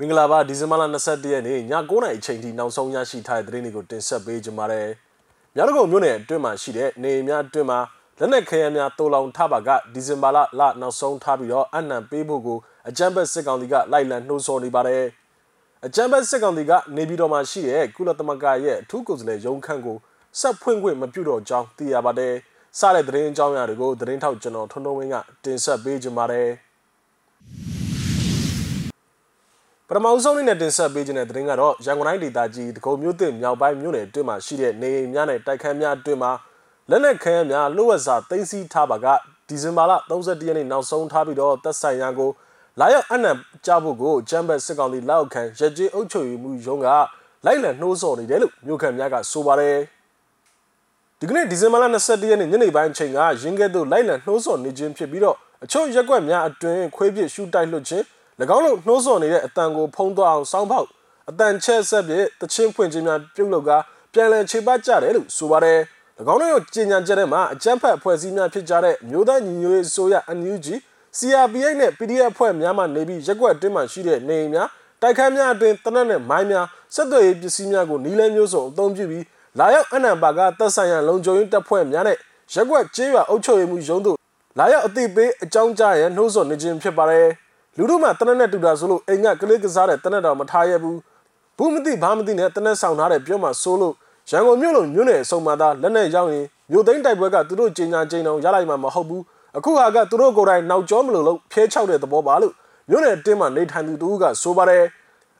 မင်္ဂလာပါဒီဇင်ဘာလ22ရက်နေ့ည9:00နာရီအချိန်ထိနောက်ဆုံးရရှိထားတဲ့သတင်းတွေကိုတင်ဆက်ပေးကြပါမယ်။မြောက်ဒဂုံမြို့နယ်အတွင်းမှာရှိတဲ့နေအိမ်များအတွင်းမှာလက်နက်ခဲယမ်းများတိုးလောင်ထပါကဒီဇင်ဘာလလနောက်ဆုံးထားပြီးတော့အနံပေးဖို့ကိုအကြမ်းဖက်စစ်ကောင်စီကလိုက်လံနှိုးဆော်နေပါတယ်။အကြမ်းဖက်စစ်ကောင်စီကနေပြည်တော်မှာရှိတဲ့ကုလသမဂ္ဂရဲ့အထူးကိုယ်စားလှယ်ရုံးခန့်ကိုဆက်ဖွင့်ခွင့်မပြုတော့ကြောင်းသိရပါတယ်။စတဲ့သတင်းအကြောင်းအရာတွေကိုသတင်းထောက်ကျွန်တော်ထွန်းထွန်းဝင်းကတင်ဆက်ပေးကြပါမယ်။ ပထမဆုံးအနေနဲ့တင်ဆက်ပေးခြင်းတဲ့သတင်းကတော့ရန်ကုန်တိုင်းဒေသကြီးတကုံမြို့သစ်မြောက်ပိုင်းမြို့နယ်အတွင်းမှာရှိတဲ့နေအိမ်များနဲ့တိုက်ခန်းများအတွင်းမှာလက်နက်ခဲယမ်းများလှုပ်ဝက်စာတင်စီထားပါကဒီဇင်ဘာလ31ရက်နေ့နောက်ဆုံးထားပြီးတော့တပ်ဆိုင်ရာကိုလာရောက်အနံကြဖို့ကိုချမ်ဘတ်စစ်ကောင်စီလက်အောက်ခံရကြေးအုပ်ချုပ်ရေးမှုရုံးကလိုက်လံနှိုးဆော်နေတယ်လို့မြို့ခံများကဆိုပါတယ်ဒီကနေ့ဒီဇင်ဘာလ21ရက်နေ့ညနေပိုင်းအချိန်ကရင်းကဲသို့လိုက်လံနှိုးဆော်နေခြင်းဖြစ်ပြီးတော့အချို့ရက်ွက်များအတွင်းခွေးပြစ်ရှူတိုက်လွတ်ခြင်း၎ င်းတို့နှိုးဆော်နေတဲ့အတန်ကိုဖုံးသွားအောင်စောင်းပေါက်အတန်ချက်ဆက်ပြတချင်းဖွင့်ခြင်းများပြုတ်လောက်ကပြန်လည်ခြေပတ်ကြတယ်လို့ဆိုပါတယ်၎င်းတို့ရဲ့ကြေညာချက်ထဲမှာအကြမ်းဖက်အဖွဲ့အစည်းများဖြစ်ကြတဲ့မျိုးသားညီညွတ်ရေးဆိုရ NUG CRPH နဲ့ PDF အဖွဲ့များမှနေပြီးရက်ွက်အတွင်းမှာရှိတဲ့နေအိမ်များတိုက်ခန်းများအတွင်းတနက်နဲ့မိုင်းများဆက်သွယ်ရေးပစ္စည်းများကိုနီးလဲမျိုးစုံအသုံးပြုပြီးလာရောက်အနံပါကတပ်ဆိုင်ရာလုံခြုံရေးတပ်ဖွဲ့များနဲ့ရက်ွက်ကျေးရွာအုပ်ချုပ်ရေးမှုရုံးတို့လာရောက်အသိပေးအကြောင်းကြားရန်နှိုးဆော်နေခြင်းဖြစ်ပါတယ်။ လူတို့မှတနက်နဲ့တူတာဆိုလို့အိမ်ကကလေးကစားတဲ့တနက်တော်မထားရဘူးဘူးမသိဘာမသိနဲ့တနက်ဆောင်ထားတဲ့ပြောမှဆိုးလို့ရန်ကုန်မြို့လုံးမြို့နယ်အစုံမှာသာလက်နဲ့ရောက်ရင်မြို့သိမ်းတိုက်ပွဲကသူတို့ကြီးညာကြီးအောင်ရလိုက်မှာမဟုတ်ဘူးအခုဟာကသူတို့ကိုယ်တိုင်နောက်ကျောမလို့လို့ဖျဲချောက်တဲ့သဘောပါလို့မြို့နယ်တင်းမှာနေထိုင်သူတူကဆိုပါတယ်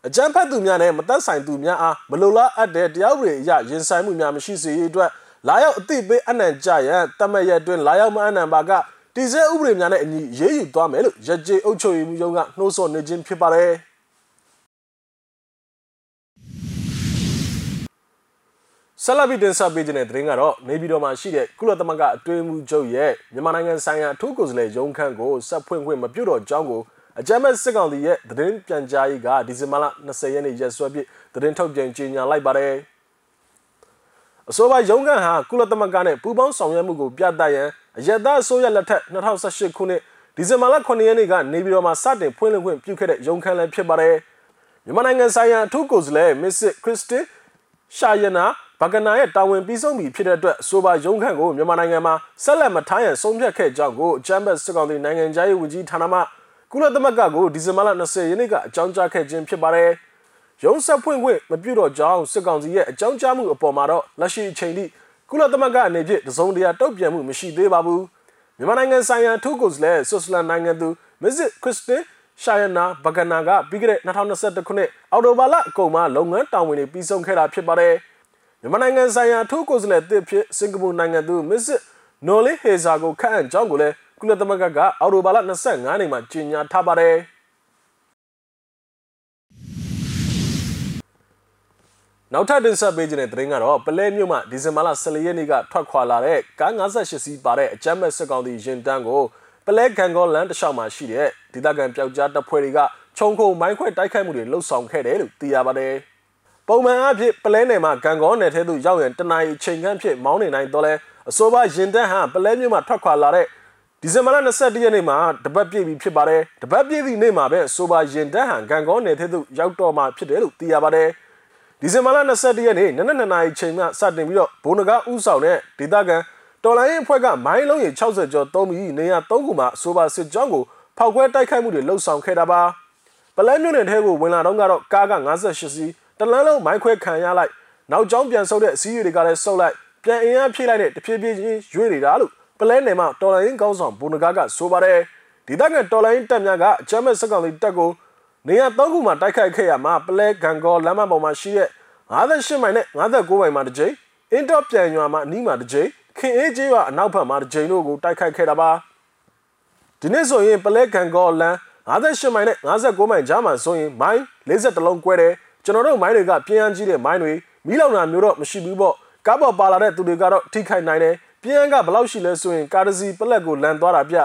အကြမ်းဖက်သူများနဲ့မသက်ဆိုင်သူများအားမလိုလားအပ်တဲ့တရားဥပဒေအရရင်ဆိုင်မှုများမရှိစေရအတွက်လာရောက်အသိပေးအနံ့ကြရန်တတ်မှတ်ရအတွင်းလာရောက်မအနံ့ပါက တည်ဆဲဥပဒေများနဲ့အညီရေးယူသွားမယ်လို့ရကြေအုပ်ချုပ်ရေးမှူးရုံးကနှိုးဆော်နေခြင်းဖြစ်ပါတယ်ဆလဗီတင်ဆက်ပေးခြင်းတဲ့သတင်းကတော့နေပြည်တော်မှာရှိတဲ့ကုလသမဂ္ဂအတွင်းမှုချုပ်ရဲ့မြန်မာနိုင်ငံဆိုင်ရာအထူးကိုယ်စားလှယ်ရုံးခန့်ကိုဆက်ဖွင့်ခွင့်မပြုတော့ကြောင်းကိုအကြမ်းဖက်စစ်ကောင်စီရဲ့သတင်းပြန်ကြားရေးကဒီဇင်ဘာလ20ရက်နေ့ရက်စွဲပြည့်သတင်းထုတ်ပြန်ကြေညာလိုက်ပါတယ်အဆိုပါရုံးခန့်ဟာကုလသမဂ္ဂနဲ့ပူးပေါင်းဆောင်ရွက်မှုကိုပြသရန် အယက်သားအစိုးရလက်ထက်2018ခုနှစ်ဒီဇင်ဘာလ9ရက်နေ့ကနေပြည်တော်မှာစတင်ဖွင့်လှစ်ခွင့်ပြုခဲ့တဲ့ရုံးခန်းလည်းဖြစ်ပါတယ်မြန်မာနိုင်ငံဆိုင်ရာအထူးကိုယ်စားလှယ်မစ္စခရစ်စတင်ရှာယနာဘဂနာရဲ့တာဝန်ပြီးဆုံးပြီဖြစ်တဲ့အတွက်ဆိုပါရုံးခန့်ကိုမြန်မာနိုင်ငံမှာဆက်လက်မထားရန်ဆုံးဖြတ်ခဲ့ကြောင်းကိုချမ်ဘတ်စစ်ကောင်စီနိုင်ငံသားရေးဝန်ကြီးဌာနမှကုလသမဂ္ဂကိုဒီဇင်ဘာလ20ရက်နေ့ကအကြောင်းကြားခဲ့ခြင်းဖြစ်ပါတယ်ရုံးဆက်ဖွင့်ခွင့်မပြုတော့ကြောင်းစစ်ကောင်စီရဲ့အကြောင်းကြားမှုအပေါ်မှာတော့လက်ရှိအချိန်ထိ ကုလသမဂ္ဂအနေဖြင့်တစုံတရာတုံ့ပြန်မှုမရှိသေးပါဘူးမြန်မာနိုင်ငံဆိုင်ရာထုကိုစလဲဆွစ်ဇာလန်နိုင်ငံသူမစ်ခရစ်စတင်ရှာယနာဘဂနာကပြီးခဲ့တဲ့2021ခုနှစ်အော်တိုဘာလအကုန်မှာလုပ်ငန်းတာဝန်တွေပြီးဆုံးခဲ့တာဖြစ်ပါတယ်မြန်မာနိုင်ငံဆိုင်ရာထုကိုစလဲတစ်ဖြစ်စင်ကာပူနိုင်ငံသူမစ်နော်လီဟေဇာကိုခန့်အပ်ကြောင်းကိုလည်းကုလသမဂ္ဂကအော်တိုဘာလ25နှစ်မှာကြေညာထားပါတယ် နောက်ထပ်တင်ဆက်ပေးခြင်းတဲ့သတင်းကတော့ပလဲမြို့မှာဒီဇင်ဘာလ14ရက်နေ့ကထွက်ခွာလာတဲ့ကား58စီးပါတဲ့အကြမ်းမဲ့စစ်ကောင်စီရင်တန်းကိုပလဲဂန်ဂေါလန်တလျှောက်မှာရှိတဲ့ဒေသခံပျောက်ကြားတပ်ဖွဲ့တွေကခြုံခုံမိုင်းခွဲတိုက်ခိုက်မှုတွေလှုပ်ဆောင်ခဲ့တယ်လို့သိရပါတယ်။ပုံမှန်အဖြစ်ပလဲနယ်မှာဂန်ဂေါနယ်ထဲသို့ရောက်ရင်တနအီချိန်ခန့်ဖြစ်မောင်းနေနိုင်တော့လဲအဆိုပါရင်တန်းဟာပလဲမြို့မှာထွက်ခွာလာတဲ့ဒီဇင်ဘာလ21ရက်နေ့မှာတပတ်ပြည့်ပြီဖြစ်ပါတယ်။တပတ်ပြည့်သည့်နေ့မှာပဲအဆိုပါရင်တန်းဟာဂန်ဂေါနယ်ထဲသို့ရောက်တော့မှဖြစ်တယ်လို့သိရပါတယ်။ ဒီဇင်ဘာလ22ရက်နေ့နနက်2နာရီချိန်မှစတင်ပြီးတော့ဘိုးနဂါဥဆောင်တဲ့ဒေသခံတော်လိုင်းရင်အဖွဲ့ကမိုင်းလုံးရေ60ကျော်သုံးပြီးနေရာ3ခုမှာဆိုပါစစ်ကြောင်းကိုဖောက်ခွဲတိုက်ခိုက်မှုတွေလှုပ်ဆောင်ခဲ့တာပါပလဲမြို့နယ်ထဲကိုဝင်လာတော့ကတော့ကားက58စီးတလန်းလုံးမိုင်းခွဲခံရလိုက်နောက်ကျောင်းပြန်ဆုပ်တဲ့အစည်းအဝေးတွေကလည်းဆုပ်လိုက်ပြန်အင်အားဖြည့်လိုက်တဲ့တဖြည်းဖြည်းချင်းရွေ့နေတာလို့ပလဲနယ်မှာတော်လိုင်းရင်ကောင်းဆောင်ဘိုးနဂါကဆိုပါတယ်ဒေသခံတော်လိုင်းတပ်များကအကြမ်းမဲ့စက်ကောင်လေးတပ်ကိုနေရာ၃ခုမှာတိုက်ခိုက်ခဲ့ရမှာပလဲဂန်ကောလမ်းမပေါ်မှာရှိတဲ့ 58မိုင်နဲ့59မိုင်မှာတစ်ကြိမ်အင်တော့ပြန်ရွာမှာအနီးမှာတစ်ကြိမ်ခင်အေးကျေးရွာအနောက်ဘက်မှာတစ်ကြိမ်တို့ကိုတိုက်ခိုက်ခဲ့တာပါဒီနေ့ဆိုရင်ပလဲကန်ကောလန်58မိုင်နဲ့59မိုင်ကြားမှာဆိုရင်မိုင်40လုံးကွဲတယ်ကျွန်တော်တို့မိုင်းတွေကပြင်းရန်ကြီးတဲ့မိုင်းတွေမီးလောင်တာမျိုးတော့မရှိဘူးပေါ့ကားပေါ်ပါလာတဲ့သူတွေကတော့ထိခိုက်နိုင်တယ်ပြင်းရန်ကဘယ်လောက်ရှိလဲဆိုရင်ကားတစီပလက်ကိုလန်သွားတာပြ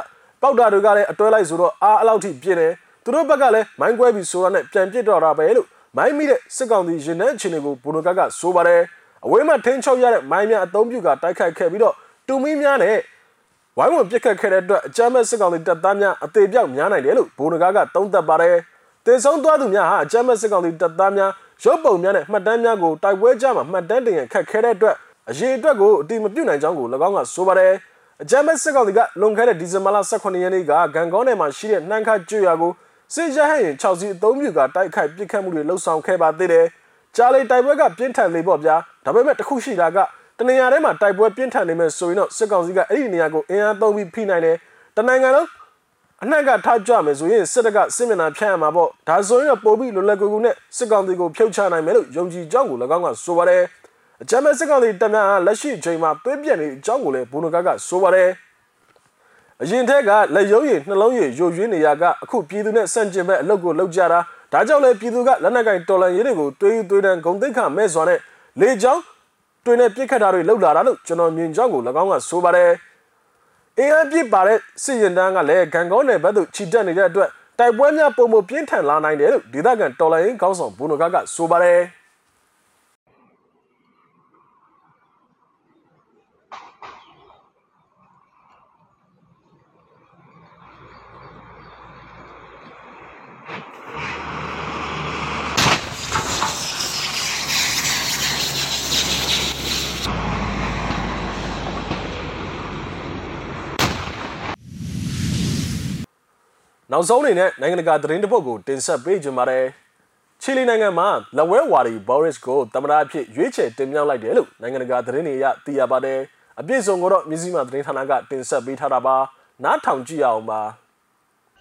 ပေါက်တာတွေကလည်းအတွဲလိုက်ဆိုတော့အားအလောက်ထိပြင်းတယ်သူတို့ဘက်ကလည်းမိုင်းကွဲပြီးဆိုတာနဲ့ပြန်ပစ်တော့တာပဲလို့ မိုင်းမိတဲ့စစ်ကောင်စီရင်နှန်းအခြေအနေကိုဘုံကကဆိုပါတယ်အဝေးမှာထင်းချုပ်ရတဲ့မိုင်းများအသုံးပြုကတိုက်ခိုက်ခဲ့ပြီးတော့တူမီများနဲ့ဝိုင်းဝန်းပြစ်ခတ်ခဲ့တဲ့အတွက်အကြမ်းမဲ့စစ်ကောင်စီတပ်သားများအသေးပြောက်များနိုင်တယ်လို့ဘုံကကသုံးသပ်ပါတယ်တင်ဆုံးသွားသူများဟာအကြမ်းမဲ့စစ်ကောင်စီတပ်သားများရုပ်ပုံများနဲ့မှတ်တမ်းများကိုတိုက်ပွဲကြမှာမှတ်တမ်းတင်ရခက်ခဲတဲ့အတွက်အရေးအတွက်ကိုအတိမပြုတ်နိုင်ကြောင်းကို၎င်းကဆိုပါတယ်အကြမ်းမဲ့စစ်ကောင်စီကလွန်ခဲ့တဲ့ဒီဇင်ဘာလ18ရက်နေ့ကဂန်ကောင်းနယ်မှာရှိတဲ့နှမ်းခကျွရွာကို စစ်ရဟတ်ရင်6စီအသုံးပြုကတိုက်ခိုက်ပစ်ခတ်မှုတွေလှုပ်ဆောင်ခဲ့ပါသေးတယ်ကြားလေတိုက်ပွဲကပြင်းထန်လေပေါ့ဗျာဒါပေမဲ့တခုရှိတာကတနေရာထဲမှာတိုက်ပွဲပြင်းထန်နေမဲ့ဆိုရင်တော့စစ်ကောင်စီကအဲ့ဒီနေရာကိုအင်အားသုံးပြီးဖိနိုင်တယ်တနိုင်ငံလုံးအနှံ့ကထားကြမယ်ဆိုရင်စစ်တပ်ကစစ်မျက်နှာဖျက်ရမှာပေါ့ဒါဆိုရင်တော့ပိုပြီးလွယ်လွယ်ကူကူနဲ့စစ်ကောင်စီကိုဖြုတ်ချနိုင်မယ်လို့ယုံကြည်ကြောင်းကို၎င်းကဆိုပါတယ်အကြမ်းမဲ့စစ်ကောင်စီတပ်များဟာလက်ရှိအချိန်မှာသွေးပြက်နေတဲ့အကြောင်းကိုလည်းဘူနဂတ်ကဆိုပါတယ် အရင်ထက်ကလက်ရုံးရည်နှလုံးရည်ယိုရွေးနေရကအခုပြည်သူနဲ့ဆန့်ကျင်ဘက်အလုပ်ကိုလုပ်ကြတာဒါကြောင့်လည်းပြည်သူကလက်နက်ကင်တော်လန်ရေးတွေကိုတွေးယူတွေးတန်းဂုံတိတ်ခမဲ့စွာနဲ့လေကြောင်းတွင်နဲ့ပြစ်ခတ်တာတွေလုပ်လာတာလို့ကျွန်တော်မြင်ကြောင်းကို၎င်းကဆိုပါတယ်အင်အားပြစ်ပါတဲ့စစ်ရင်တန်းကလည်းဂန်ကောင်းနယ်ဘက်သို့ခြိတက်နေတဲ့အတွက်တိုက်ပွဲများပုံမပြင်းထန်လာနိုင်တယ်လို့ဒေသခံတော်လိုင်းကောင်းဆောင်ဘူနိုကကဆိုပါတယ် နောက်ဆုံးအနေနဲ့နိုင်ငံတကာသတင်းတစ်ပုဒ်ကိုတင်ဆက်ပေးကြပါမယ်ချီလီနိုင်ငံမှာလက်ဝဲဝါဒီဘော်ရစ်ကိုသမ္မတအဖြစ်ရွေးချယ်တင်မြှောက်လိုက်တယ်လို့နိုင်ငံတကာသတင်းတွေအရသိရပါတယ်အပြည့်စုံကိုတော့မြစည်းမသတင်းဌာနကတင်ဆက်ပေးထားတာပါနားထောင်ကြည့်ရအောင်ပါ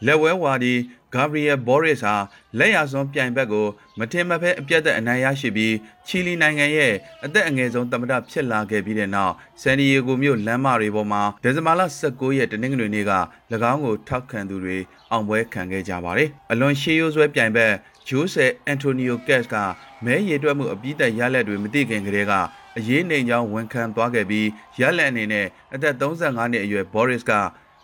လက်ဝဲဝါဒီဂါဘရီယယ်ဘော်ရစ်ဟာလက်ရစွန်းပြိုင်ဘက်ကိုမထင်မဖဲအပြတ်သက်အနိုင်ရရှိပြီးချီလီနိုင်ငံရဲ့အသက်အငယ်ဆုံးသမ္မတဖြစ်လာခဲ့ပြီးတဲ့နောက်ဆန်ဒီယေဂိုမြို့လမ်းမတွေပေါ်မှာဒီဇင်ဘာလ19ရက်တနင်္ဂနွေနေ့က၎င်းကိုထောက်ခံသူတွေအောင်ပွဲခံခဲ့ကြပါတယ်။အလွန်ရှေးရိုးဆွဲပြိုင်ဘက်ဂျိုးဆယ်အန်တိုနီယိုကက်ကမဲရည်တွက်မှုအပြည့်သက်ရလက်တွေမသိခင်ကတည်းကအရေးနေကြောင်းဝန်ခံသွားခဲ့ပြီးရလက်အနေနဲ့အသက်35နှစ်အရွယ်ဘော်ရစ်က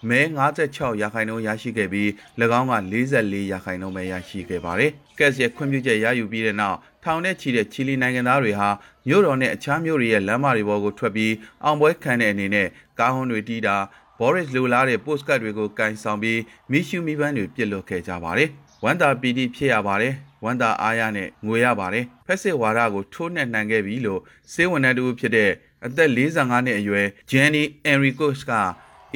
မဲ56ရာခိုင်နှုန်းရရှိခဲ့ပြီး၎င်းက44ရာခိုင်နှုန်းပဲရရှိခဲ့ပါတယ်။ကက်စ်ရဲ့ခွင့်ပြုချက်ရယူပြီးတဲ့နောက်ထောင်နဲ့ချီတဲ့ချီလီနိုင်ငံသားတွေဟာမြို့တော်နဲ့အခြားမြို့တွေရဲ့လမ်းမတွေပေါ်ကိုထွက်ပြီးအောင်ပွဲခံတဲ့အနေနဲ့ကားဟွန်းတွေတီးတာဘော်ရစ်လိုလားတဲ့ post card တွေကိုကန်ဆောင်ပြီးမိရှုမိပန်းတွေပြစ်လွတ်ခဲ့ကြပါတယ်။ဝန်တာပီတီဖြစ်ရပါတယ်။ဝန်တာအားရနဲ့ငွေရပါတယ်။ဖက်စစ်ဝါဒကိုထိုးနှက်နိုင်ခဲ့ပြီလို့စေဝန်ထမ်းတူဖြစ်တဲ့အသက်45နှစ်အရွယ်ဂျန်နီအန်ရီကိုစ်က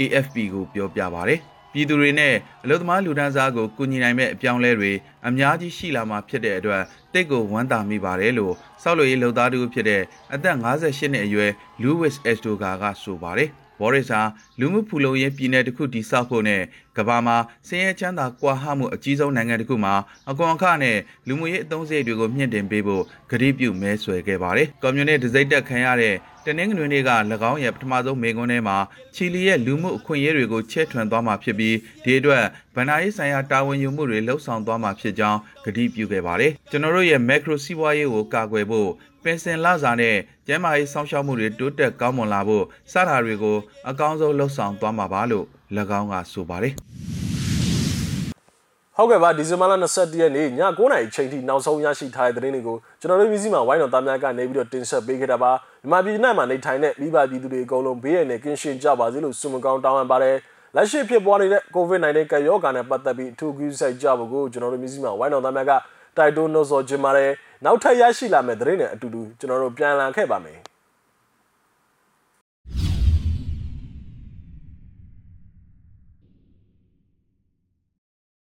AFP ကိုပြောပြပါဗျ။ပြည်သူတွေနဲ့အလုပ်သမားလူဒန်းစားကိုကူညီနိုင်မဲ့အပြောင်းလဲတွေအများကြီးရှိလာမှာဖြစ်တဲ့အတွက်တိတ်ကိုဝမ်းသာမိပါတယ်လို့စောက်လို့ရေးလုပ်သားတူဖြစ်တဲ့အသက်58နှစ်အရွယ် Louis Estoga ကဆိုပါတယ်။ ဘော်ရစ်ဟာလူမှုဖူလုံရေးပြည်နယ်တစ်ခုတည်ဆောက်ဖို့နဲ့ကမ္ဘာမှာဆင်းရဲချမ်းသာကွာဟမှုအကြီးဆုံးနိုင်ငံတစ်ခုမှာအကွန်အခနဲ့လူမှုရေးအသုံးစရိတ်တွေကိုမြင့်တင်ပေးဖို့ကတိပြုမဲဆွယ်ခဲ့ပါတယ်။ကွန်မြူနစ်ဒစိမ့်တက်ခံရတဲ့တနင်္ဂနွေနေ့က၎င်းရဲ့ပထမဆုံးမေကွန်းထဲမှာချီလီရဲ့လူမှုအခွင့်အရေးတွေကိုချဲ့ထွင်သွားမှာဖြစ်ပြီးဒီအတွက်ဗဏ္ဍာရေးဆိုင်ရာတာဝန်ယူမှုတွေလှုပ်ဆောင်သွားမှာဖြစ်ကြောင်းကတိပြုခဲ့ပါတယ်။ကျွန်တော်တို့ရဲ့မက်ခရိုစီးပွားရေးကိုကာကွယ်ဖို့ ပင်စင်လာစာနဲ့ကျန်းမာရေးစောင့်ရှောက်မှုတွေတိုးတက်ကောင်းမွန်လာဖို့စတာတွေကိုအကောင်းဆုံးလှုပ်ဆောင်သွားမှာပါလို့၎င်းကဆိုပါတယ်ဟုတ်ကဲ့ပါဒီဇင်ဘာလ21ရက်နေ့ည9:00နာရီချိန်ထိနောက်ဆုံးရရှိထားတဲ့သတင်းတွေကိုကျွန်တော်တို့မျိုးစီမှာဝိုင်းတော်သားများကနေပြီးတော့တင်ဆက်ပေးခဲ့တာပါမြန်မာပြည်နဲ့မှာနေထိုင်တဲ့မိဘပြည်သူတွေအကုန်လုံးဘေးရန်နဲ့ကင်းရှင်းကြပါစေလို့ဆုမကောင်းတောင်းပန်ပါတယ်လက်ရှိဖြစ်ပွားနေတဲ့ COVID-19 ကပ်ရောဂါနဲ့ပတ်သက်ပြီးအထူးကူးစိုက်ကြဖို့ကိုကျွန်တော်တို့မျိုးစီမှာဝိုင်းတော်သားများက တိုက်တွန်းနှိုးဆော်ခြင်းပါတယ်နောက်ထပ်ရရှိလာမယ့်သတင်းတွေအတူတူကျွန်တော်တို့ပြန်လာခဲ့ပါမယ်